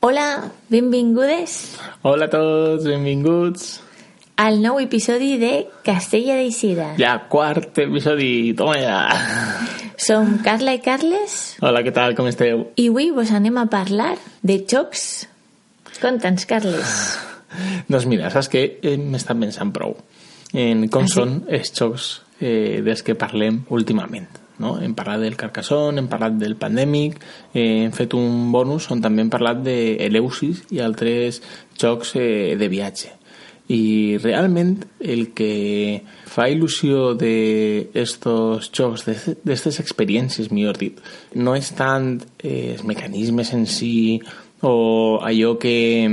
Hola, benvingudes Hola a tots, benvinguts. al nou episodi de Castella d'Eixida. Ja, quart episodi, toma ja. Som Carla i Carles Hola, què tal, com esteu? i avui vos anem a parlar de xocs. Conta'ns, Carles. Doncs mira, saps què? Hem estat pensant prou en com Ah, sí? són els xocs eh, dels que parlem últimament. No? Hem parlat del Carcassonne, hem parlat del Pandèmic, eh, hem fet un bonus on també hem parlat d'Eleusis i altres jocs eh, de viatge. I realment el que fa il·lusió d'estos jocs, d'aquestes experiències, millor dit, no és tant eh, els mecanismes en si o allò que,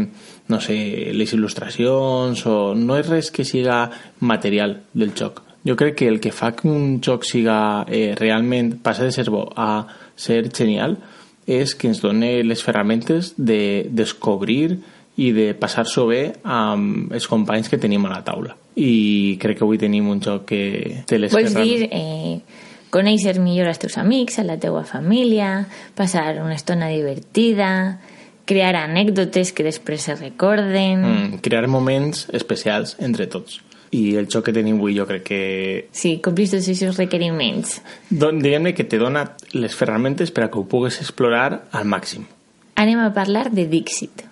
no sé, les il·lustracions o no és res que siga material del joc. Jo crec que el que fa que un joc siga eh, realment passa de ser bo a ser genial és que ens dona les ferramentes de descobrir i de passar-s'ho bé amb els companys que tenim a la taula. I crec que avui tenim un joc que té les Vols ferramentes... dir eh, conèixer millor els teus amics, a la teua família, passar una estona divertida, crear anècdotes que després se recorden... Mm, crear moments especials entre tots. I el joc que tenim avui jo crec que... Sí, complir tots aquests requeriments. Don, diguem-ne que te dona les ferramentes per a que ho pugues explorar al màxim. Anem a parlar de Dixit.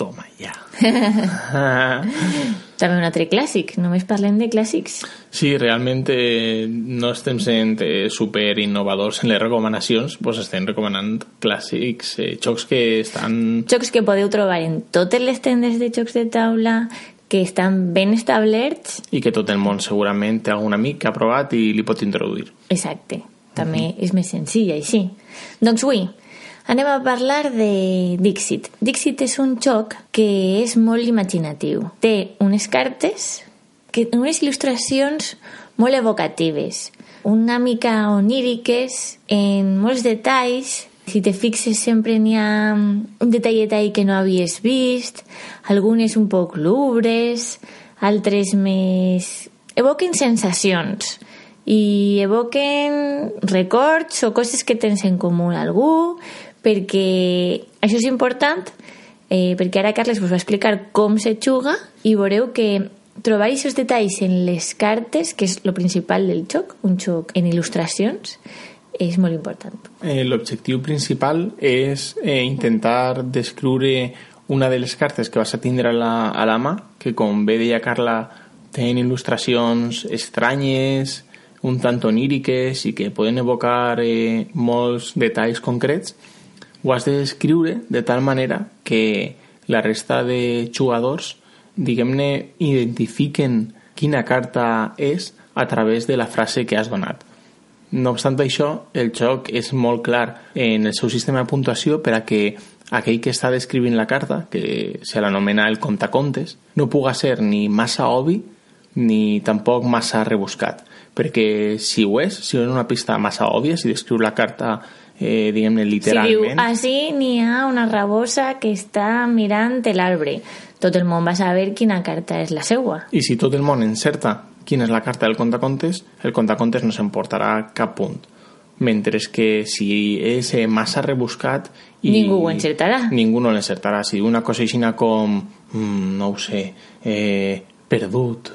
Toma, ja. També un altre clàssic, només parlem de clàssics. Sí, realment eh, no estem sent eh, super innovadors en les recomanacions, doncs estem recomanant clàssics, eh, jocs que estan... Jocs que podeu trobar en totes les tendes de jocs de taula, que estan ben establerts. i que tot el món segurament té algun amic que ha provat i li pot introduir. Exacte, també és més senzill així. Doncs avui anem a parlar de Dixit. Dixit és un joc que és molt imaginatiu. Té unes cartes, que unes il·lustracions molt evocatives, una mica oníriques, en molts detalls. Si te fixes sempre n'hi ha un detallet ahí que no havies vist, algunes un poc lubres, altres més... Evoquen sensacions i evoquen records o coses que tens en comú amb algú perquè això és important eh, perquè ara Carles us va explicar com se juga i veureu que trobar aquests detalls en les cartes que és el principal del joc un joc en il·lustracions és molt important Eh, L'objectiu principal és eh, intentar descriure una de les cartes que vas a tindre a la, a la mà, que com bé deia Carla, tenen il·lustracions estranyes, un tant oníriques i que poden evocar eh, molts detalls concrets, ho has de descriure de tal manera que la resta de jugadors, diguem-ne, identifiquen quina carta és a través de la frase que has donat. No obstant això, el joc és molt clar en el seu sistema de puntuació per a que aquell que està descrivint la carta, que se l'anomena el contacontes, no puga ser ni massa obvi ni tampoc massa rebuscat. Perquè si ho és, si és una pista massa òbvia, si descriu la carta, eh, diguem-ne, si diu, literalment... així n'hi ha una rabosa que està mirant l'arbre tot el món va saber quina carta és la seua I si tot el món encerta quina és la carta del contacontes, el contacontes no s'emportarà cap punt. Mentre que si és eh, massa rebuscat... I Ningú ho encertarà. Ningú no l'encertarà. Si una cosa així com, mm, no ho sé, eh, perdut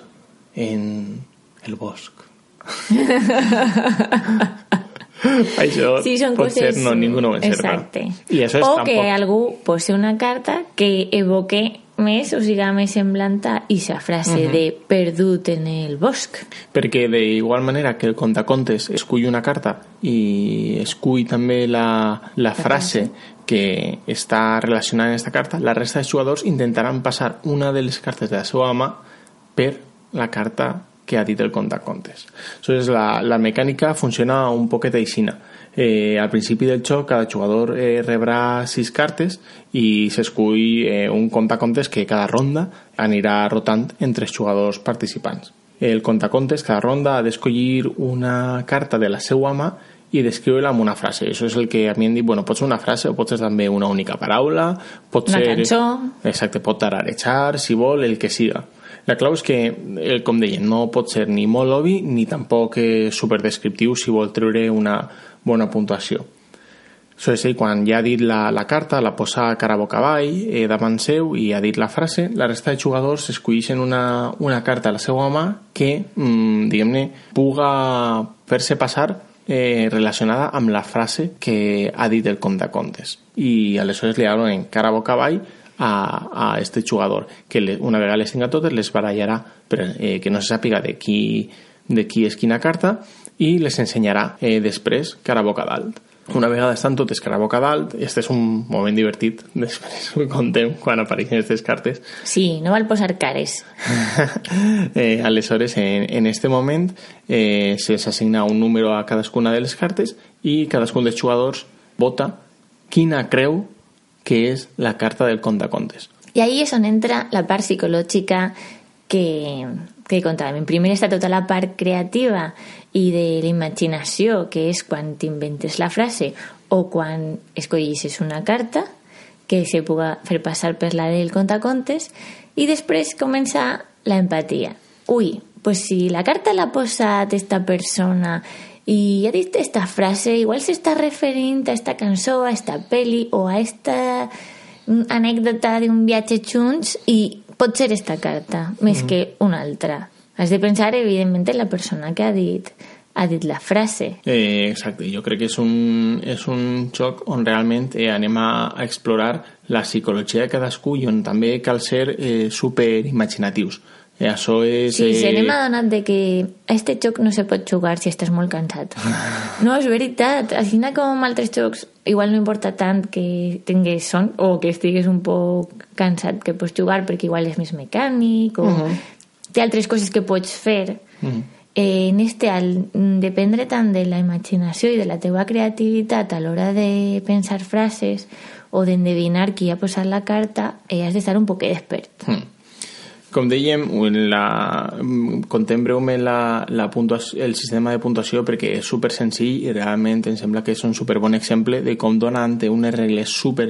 en el bosc. això Sí, són pot coses... no, ningú no ho encertarà. Exacte. I això o que algú posi una carta que evoque més o siga més semblant a aquesta frase de perdut en el bosc. perquè de igual manera que el contacontes escull una carta i escull també la, la frase que està relacionada en aquesta carta, la resta de jugadors intentaran passar una de les cartes de la seva mà per la carta que ha dit el contacontes. Aleshores, la, la mecànica funciona un poquet aixina. Eh, al principi del joc, cada jugador eh, rebrà sis cartes i s'escull eh, un contacontes que cada ronda anirà rotant entre els jugadors participants. El contacontes, cada ronda, ha d'escollir una carta de la seva mà i descriure-la amb una frase. Això és el que a mi em dit, bueno, pot ser una frase o pot ser també una única paraula, pot Una ser... cançó. Exacte, pot tararejar, si vol, el que siga. La clau és que, eh, com deia, no pot ser ni molt obvi ni tampoc eh, superdescriptiu si vol treure una bona puntuació. Això és ell, quan ja ha dit la, la carta, la posa cara a boca avall, eh, davant seu, i ha dit la frase, la resta de jugadors escolleixen una, una carta a la seva mà que, mm, diguem-ne, puga fer-se passar eh, relacionada amb la frase que ha dit el contacontes. I aleshores li donen cara a boca avall a, a este jugador, que le, una vegada les tinga totes les barallarà per, eh, que no se sàpiga de qui, de qui és quina carta i les ensenyarà eh, després cara a boca dalt. Una vegada estan totes cara a boca dalt este és un moment divertit després ho contem quan apareixen aquestes cartes. Sí, no val posar cares. Eh, aleshores en, en este moment eh, se s'assigna un número a cadascuna de les cartes i cadascun dels jugadors vota quina creu que és la carta del contacontes i ahí és on entra la part psicològica que, que contàvem. Primer està tota la part creativa i de la imaginació, que és quan t'inventes la frase o quan escollisses una carta que se puga fer passar per la del contacontes i després comença la empatia. Ui, pues si la carta l'ha posat esta persona i ha dit esta frase, igual s'està referint a esta cançó, a esta peli o a esta anècdota d'un viatge junts i pot ser esta carta més mm. que una altra. Has de pensar, evidentment, en la persona que ha dit ha dit la frase. Eh, exacte, jo crec que és un, és un xoc on realment eh, anem a, a explorar la psicologia de cadascú i on també cal ser eh, super imaginatius. Eh, això és... Sí, eh... se n'hem adonat de que a este joc no se pot jugar si estàs molt cansat. No, és veritat. Així com altres jocs, igual no importa tant que tingués son o que estigues un poc cansat que pots jugar perquè igual és més mecànic o uh -huh. té altres coses que pots fer. Uh -huh eh, en este, al dependre tant de la imaginació i de la teua creativitat a l'hora de pensar frases o d'endevinar qui ha posat la carta, eh, has d'estar un poquet despert. Mm. Com dèiem, la, contem breument la, la el sistema de puntuació perquè és super senzill i realment em sembla que és un super bon exemple de com donant unes regles super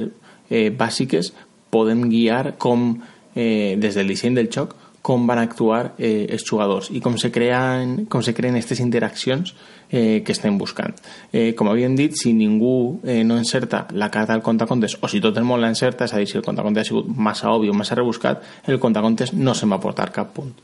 eh, bàsiques podem guiar com eh, des del disseny del xoc com van actuar eh, els jugadors i se creen, com se creen aquestes interaccions eh, que estem buscant. Eh, com havíem dit, si ningú eh, no encerta la carta del contacontes o si tot el món l'encerta, és a dir, si el contacontes ha sigut massa obvi o massa rebuscat, el contacontes no se'n va portar cap punt.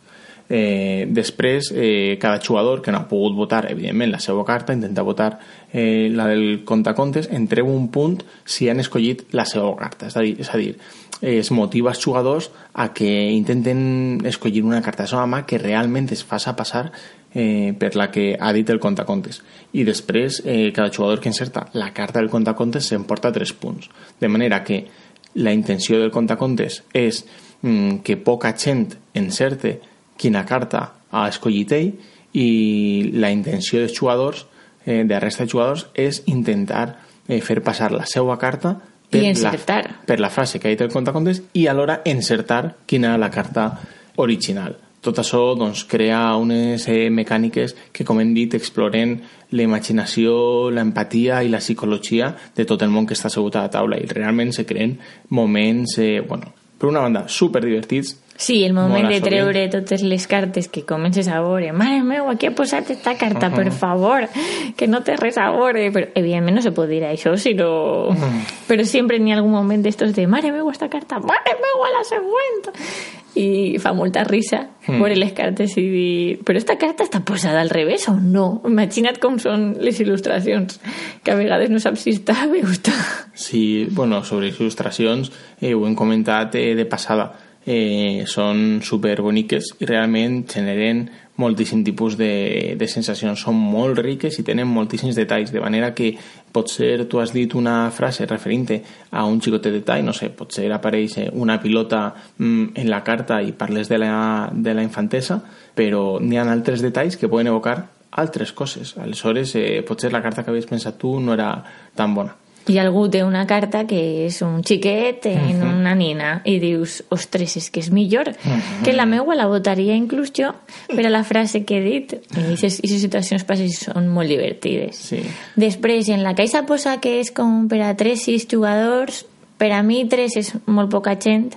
Eh, després, eh, cada jugador que no ha pogut votar, evidentment, la seva carta, intenta votar eh, la del contacontes, entreu un punt si han escollit la seva carta. És a dir, és a dir es motiva els jugadors a que intenten escollir una carta de mà que realment es faça passar eh, per la que ha dit el contacontes. I després eh, cada jugador que encerta la carta del contacontes s'emporta 3 punts. De manera que la intenció del contacontes és mm, que poca gent encerte quina carta ha escollit ell i la intenció dels jugadors eh, de la resta de jugadors és intentar eh, fer passar la seva carta per, encertar. La, per la frase que ha dit el contacontes i alhora encertar quina era la carta original. Tot això doncs, crea unes eh, mecàniques que, com hem dit, exploren la imaginació, l'empatia i la psicologia de tot el món que està assegut a la taula i realment se creen moments, eh, bueno, per una banda, super divertits Sí, el moment de treure totes les cartes que comences a veure mare meu, aquí ha posat esta carta, uh -huh. per favor que no té res a veure però evidentment no se pot dir això sinó... uh -huh. però sempre n'hi ha algun moment d'estos de mare meu, esta carta, mare meu, a la següent i fa molta risa mm. veure les cartes i dir però esta carta està posada al revés o no? Imagina't com són les il·lustracions que a vegades no saps si està bé o està Sí, bueno, sobre les il·lustracions eh, ho hem comentat eh, de passada eh, són super boniques i realment generen moltíssim tipus de, de sensacions. Són molt riques i tenen moltíssims detalls, de manera que potser tu has dit una frase referint a un xicotet detall, no sé, potser apareix una pilota mm, en la carta i parles de la, de la infantesa, però n'hi ha altres detalls que poden evocar altres coses. Aleshores, eh, potser la carta que havies pensat tu no era tan bona i algú té una carta que és un xiquet en uh -huh. una nina i dius, ostres, és que és millor uh -huh. que la meua la votaria inclús jo per a la frase que he dit i aquestes situacions passes són molt divertides sí. després en la caixa posa que és com per a 3-6 jugadors per a mi 3 és molt poca gent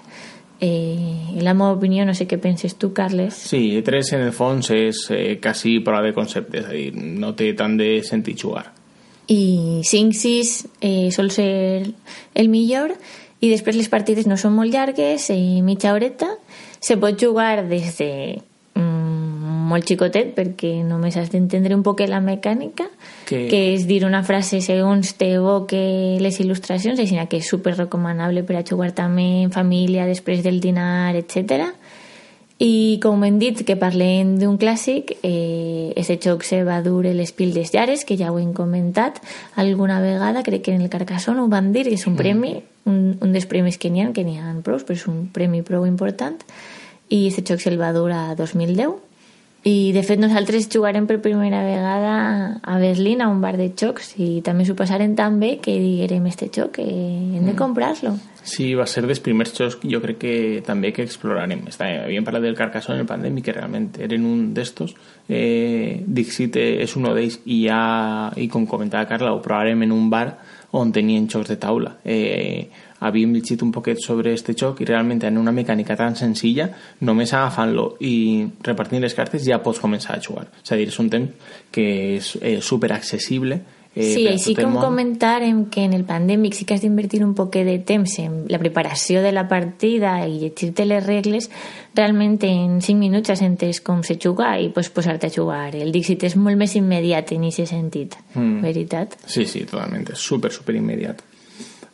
eh, la meva opinió, no sé què penses tu, Carles. Sí, 3 en el fons és eh, quasi prova de concepte, és a dir, no té tant de sentit jugar. I 5-6 eh, sol ser el millor i després les partides no són molt llargues, eh, mitja horeta, se pot jugar des de mm, molt xicotet perquè només has d'entendre un poc la mecànica que... que és dir una frase segons te evoque les il·lustracions així que és super recomanable per a jugar també en família després del dinar, etc. I com hem dit que parlem d'un clàssic, eh, este joc se va dur l'Espil des Llares, que ja ho hem comentat alguna vegada, crec que en el Carcassonne ho van dir, que és un mm. premi, un, un dels premis que n'hi ha, que n'hi ha prou, però és un premi prou important, i aquest joc se'l va dur a 2010 i de fet nosaltres jugarem per primera vegada a Berlín a un bar de xocs i també s'ho passarem tan bé que diguerem este xoc que hem de mm. comprar-lo. Sí, va ser dels primers xocs jo crec que també que explorarem. Està, havíem parlat del Carcassonne en el pandèmic que realment eren un d'estos. Eh, Dixit és un d'ells i ja, i com comentava Carla ho provarem en un bar on tenien xocs de taula. Eh, havíem llegit un poquet sobre este joc i realment en una mecànica tan senzilla només agafant-lo i repartint les cartes ja pots començar a jugar és a dir, és un temps que és eh, super accessible Eh, sí, així com comentàrem que en el pandèmic sí que has d'invertir un poquet de temps en la preparació de la partida i llegir-te les regles, realment en 5 minuts has entès com se juga i pots posar-te a jugar. El Dixit és molt més immediat en aquest sentit, mm. veritat? Sí, sí, totalment. És super, super immediat.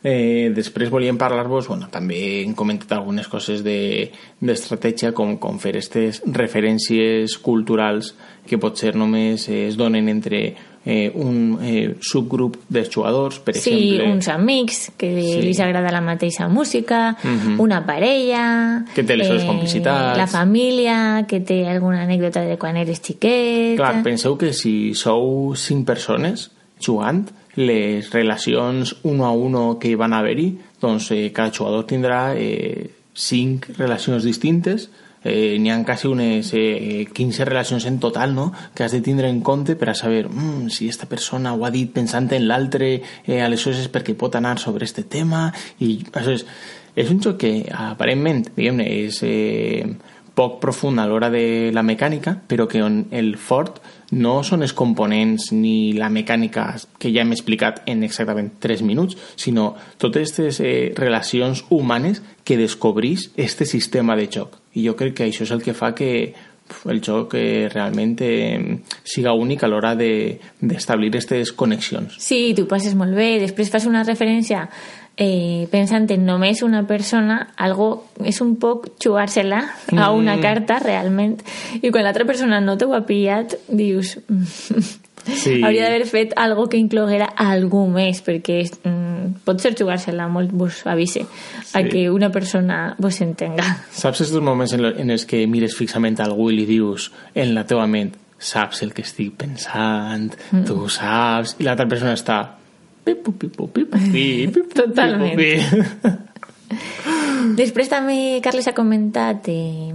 Eh, després volíem parlar-vos, bueno, també hem comentat algunes coses d'estratègia, de, com, com fer aquestes referències culturals que potser només es donen entre eh, un eh, subgrup de jugadors, per sí, exemple... Sí, uns amics que sí. li agrada la mateixa música, uh mhm. -huh. una parella... Que té les seves eh, complicitats... La família, que té alguna anècdota de quan eres xiquet... Clar, penseu que si sou cinc persones jugant, les relacions uno a uno que van haver-hi, doncs eh, cada jugador tindrà eh, cinc relacions distintes, eh, n'hi ha quasi unes eh, 15 relacions en total no? que has de tindre en compte per a saber mm, si esta persona ho ha dit pensant en l'altre eh, aleshores és perquè pot anar sobre este tema i és, és un joc que aparentment diguem-ne és eh, poc profund a l'hora de la mecànica però que on el fort no són els components ni la mecànica que ja hem explicat en exactament 3 minuts, sinó totes aquestes eh, relacions humanes que descobrís este sistema de joc. I jo crec que això és el que fa que el joc eh, realment eh, siga únic a l'hora d'establir de, aquestes connexions. Sí, tu passes molt bé. Després fas una referència eh, pensant en només una persona, algo és un poc jugar-se-la a una mm. carta realment i quan l'altra persona no t'ho ha pillat dius sí. hauria d'haver fet algo que incloguera algú més perquè mm, pot ser jugar-se-la molt vos avise sí. a que una persona vos entenga saps aquests moments en, en els que mires fixament a algú i li dius en la teva ment saps el que estic pensant, mm. tu saps, i l'altra persona està Totalment. Després també Carles ha comentat eh,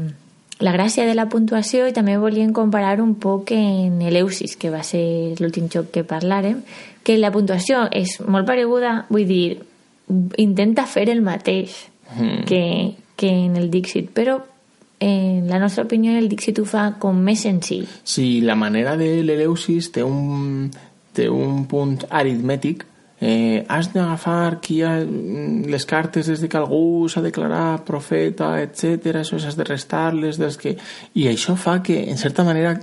la gràcia de la puntuació i també volíem comparar un poc en l'Eusis, que va ser l'últim joc que parlarem, que la puntuació és molt pareguda, vull dir, intenta fer el mateix mm. que, que en el Dixit, però en la nostra opinió el Dixit ho fa com més senzill. Sí, la manera de l'Eleusis té un, té un punt aritmètic eh, has d'agafar qui ha les cartes des de que algú s'ha declarat profeta, etc. Això has de restar-les dels que... I això fa que, en certa manera,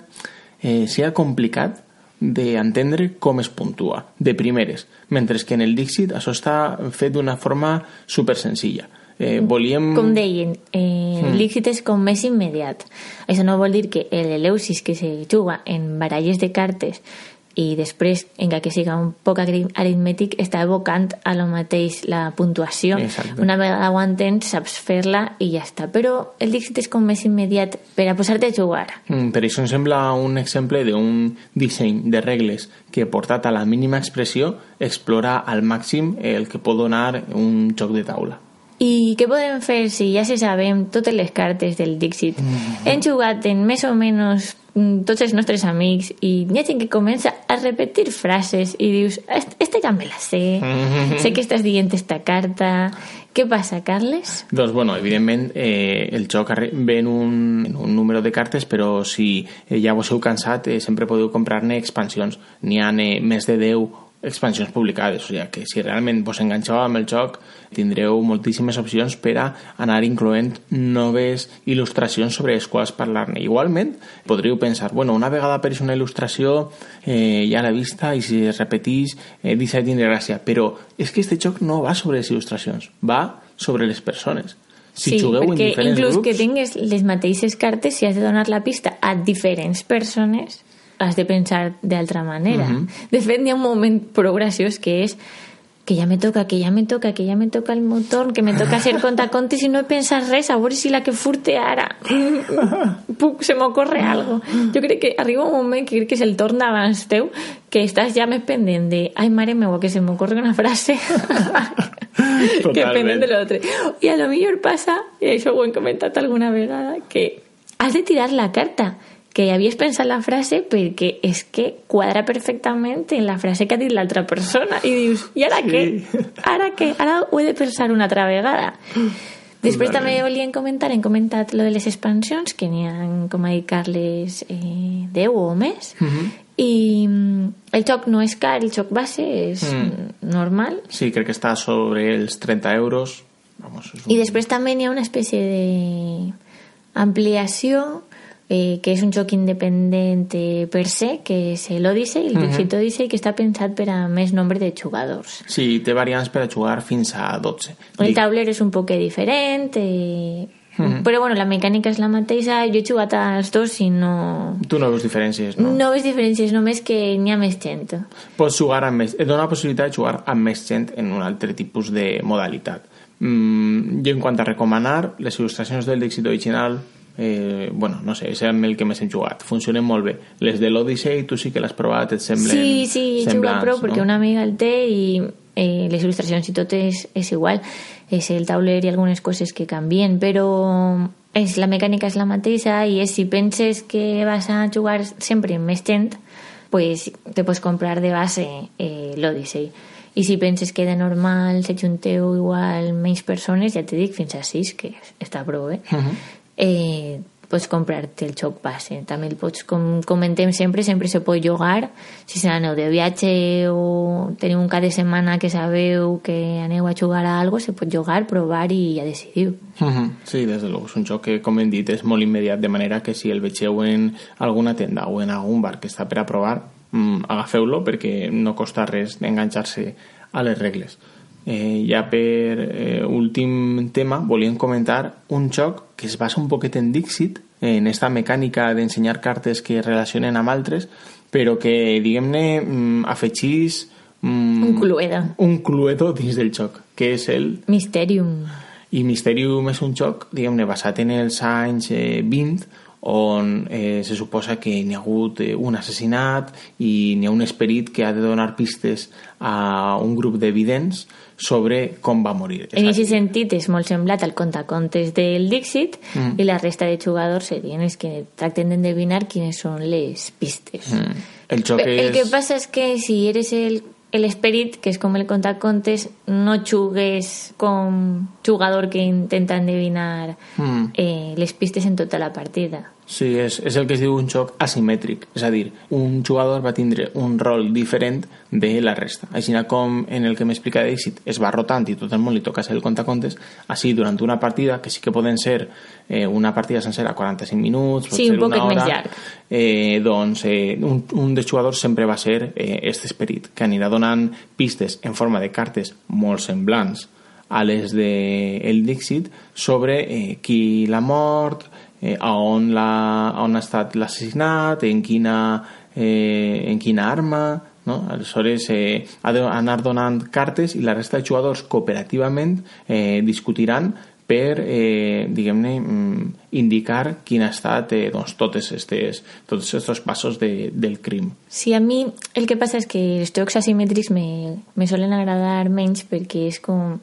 eh, sigui complicat d'entendre com es puntua, de primeres, mentre que en el Dixit això està fet d'una forma super senzilla. Eh, volíem... Com deien, eh, el mm. Dixit és com més immediat. Això no vol dir que l'Eleusis que se juga en baralles de cartes i després, encara que siga un poc aritmètic, està evocant a lo mateix la puntuació. Exacte. Una vegada ho entens, saps fer-la i ja està. Però el Dixit és com més immediat per a posar-te a jugar. Mm, per això em sembla un exemple d'un disseny de regles que, portat a la mínima expressió, explora al màxim el que pot donar un joc de taula. I què podem fer si ja se sabem totes les cartes del Dixit? Mm -hmm. Hem jugat en més o menys tots els nostres amics i hi ha gent que comença a repetir frases i dius, este ja me la sé. Sé que estàs dient esta carta. Què passa, Carles? Doncs, bueno, evidentment eh, el joc ve en un, en un número de cartes però si eh, ja vos heu cansat eh, sempre podeu comprar-ne expansions. N'hi ha eh, més de 10 expansions publicades, o sigui que si realment vos enganxeu amb el joc tindreu moltíssimes opcions per a anar incloent noves il·lustracions sobre les quals parlar-ne. Igualment, podríeu pensar, bueno, una vegada apareix una il·lustració eh, ja l'he vista i si es repetís eh, deixa de tindre gràcia, però és que este joc no va sobre les il·lustracions, va sobre les persones. Si sí, jugueu en diferents inclús grups... que tingues les mateixes cartes, si has de donar la pista a diferents persones, has de pensar d'altra manera. Mhm. De fet, hi ha un moment prou graciós que és que ja me toca, que ja me toca, que ja me toca el motor, que me toca hacer contacontes i no he pensat res, a veure si la que furte ara puc, se m'ocorre algo. Jo crec que arriba un moment que crec que és el torn d'abans teu, que estàs ja més pendent de ai, mare meva, que se m'ocorre una frase que pendent de l'altre. I a lo millor passa, i això ho hem comentat alguna vegada, que has de tirar la carta que havies pensat la frase perquè és que quadra perfectament en la frase que ha dit l'altra persona i dius, i ara Sí. què? Ara què? Ara ho he de pensar una altra vegada. Després també volíem comentar, hem comentat lo de les expansions, que n'hi ha, com ha dit Carles, eh, 10 o més, i mm, el joc no és car, el joc base és Mm. normal, Sí, crec que està sobre els 30 euros. Vamos, un... i després també n'hi ha una espècie de ampliació eh, que és un joc independent eh, per se, que és l'Odyssey, el Dixit Odyssey, que està pensat per a més nombre de jugadors. Sí, té variants per a jugar fins a 12. El Dic- taulero és un poc diferent, eh, però bueno, la mecànica és la mateixa. Jo he jugat als dos i no... Tu no veus diferències, no? No veus diferències, només que n'hi ha més gent. Pots jugar amb més... Et dona la possibilitat de jugar amb més gent en un altre tipus de modalitat. Mm, jo, en quant a recomanar, les il·lustracions del Dixit original eh, bueno, no sé, és amb el que més hem jugat funcionen molt bé. Les de l'Odyssey tu sí que l'has provat, et semblen Sí, sí, he jugat prou perquè no? una amiga el té i eh, les il·lustracions i tot és, és igual. És el tauler i algunes coses que canvien, però és, la mecànica és la mateixa i és, si penses que vas a jugar sempre amb més gent, pues te pots comprar de base eh, l'Odyssey. I si penses que de normal se junteu igual menys persones, ja te dic, fins a sis, que està prou bé, eh, pots comprar-te el joc base. També el pots, com comentem sempre, sempre se pot jugar. Si se n'aneu de viatge o teniu un cap de setmana que sabeu que aneu a jugar a algo, se pot jugar, provar i ja decidiu. Mhm. Sí, des de luego, és un joc que, com hem dit, és molt immediat, de manera que si el vegeu en alguna tenda o en algun bar que està per a provar, mm, agafeu-lo perquè no costa res enganxar-se a les regles. Eh, ja per eh, últim tema volíem comentar un joc que es basa un poquet en Dixit, en esta mecànica d'ensenyar cartes que relacionen amb altres, però que, diguem-ne, mm, afegís mm, Un clueda. un cluedo dins del joc, que és el Mysterium. i Mysterium és un joc, diguem-ne, basat en els anys eh, 20, on eh, se suposa que n'hi ha hagut eh, un assassinat i n'hi ha un esperit que ha de donar pistes a un grup d'evidents sobre com va morir. En És aquest sentit és molt semblat al contacontes del Dixit Mm. i la resta de jugadors serien els que tracten d'endevinar quines són les pistes. mm, el joc és... El que passa és que si eres el, el esperit, que és com el contacontes, no jugues com jugador que intenta endevinar Mm. eh, les pistes en tota la partida. Sí, és, és el que es diu un joc asimètric, és a dir, un jugador va tindre un rol diferent de la resta. Així com en el que m'explica d'èxit es va rotant i tot el món li toca ser el contacontes, així durant una partida, que sí que poden ser eh, una partida sencera 45 minuts, pot Sí, ser un una poquet més hora, llarg. eh, doncs eh, un, un dels jugadors sempre va ser eh, este esperit, que anirà donant pistes en forma de cartes molt semblants a les de el Dixit sobre eh, qui l'ha mort, eh, a, on la, a on ha estat l'assassinat, en quina, eh, en quina arma, no? Aleshores eh, ha d'anar donant cartes i la resta de jugadors cooperativament eh, discutiran per, eh, diguem-ne, mm, indicar quin ha estat eh, doncs, totes estes, tots aquests passos de, del crim. Sí, a mi el que passa és que els jocs asimètrics me, me solen agradar menys perquè és com...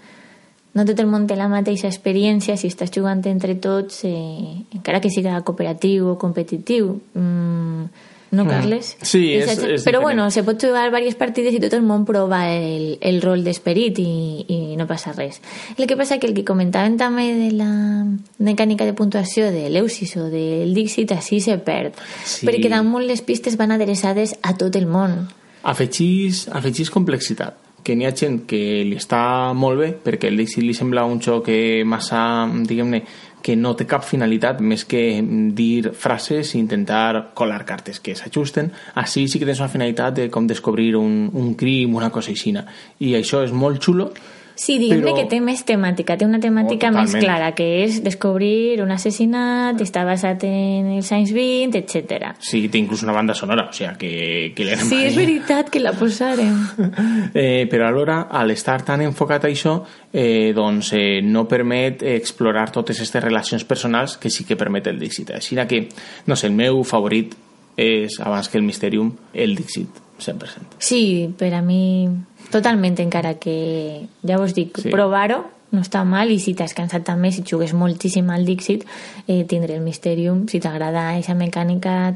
No tot el món té la mateixa experiència si estàs jugant entre tots, eh, encara que siga cooperatiu o competitiu. Mm, no, Carles? Sí, és- és Però diferent. bueno, se pot jugar diverses partides i tot el món prova el, el rol d'esperit i, i no passa res. El que passa que el que comentaven també de la mecànica de puntuació de l'Eusis o del Dixit, així se perd. Sí. Perquè damunt les pistes van adreçades a tot el món. afegís, afegís complexitat que n'hi ha gent que li està molt bé perquè el Dixit li sembla un que massa, diguem-ne, que no té cap finalitat més que dir frases i intentar colar cartes que s'ajusten. Així sí que tens una finalitat de com descobrir un, un crim, una cosa així. I això és molt xulo, Sí, diguem Però- que té més temàtica, té una temàtica Oh, més totalment. clara, que és descobrir un assassinat, està basat en els anys 20, etc. Sí, té inclús una banda sonora, o sigui que, que anem Sí, és veritat que la posarem. Eh, però alhora, al estar tan enfocat a això, eh, doncs eh, no permet explorar totes aquestes relacions personals que sí que permet el Dixit. Així que, no sé, el meu favorit és, abans que el Mysterium, el Dixit, 100%. Sí, per a mi totalment, encara que ja vos dic, Sí. provar-ho no està mal i si t'has cansat també, si jugues moltíssim al Dixit, eh, tindré el Mysterium, si t'agrada aquesta mecànica,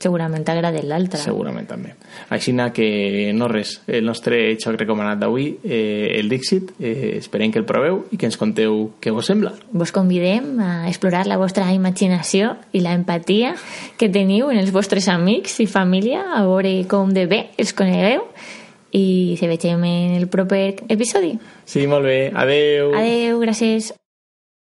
segurament t'agrada l'altra. Segurament també. Així que, no res, el nostre joc recomanat d'avui, eh, el Dixit, eh, esperem que el proveu i que ens conteu què vos sembla. Vos convidem a explorar la vostra imaginació i la empatia que teniu en els vostres amics i família, a veure com de bé els conegueu i se vegem en el proper episodi. Sí, molt bé. Adeu. Adeu, gràcies.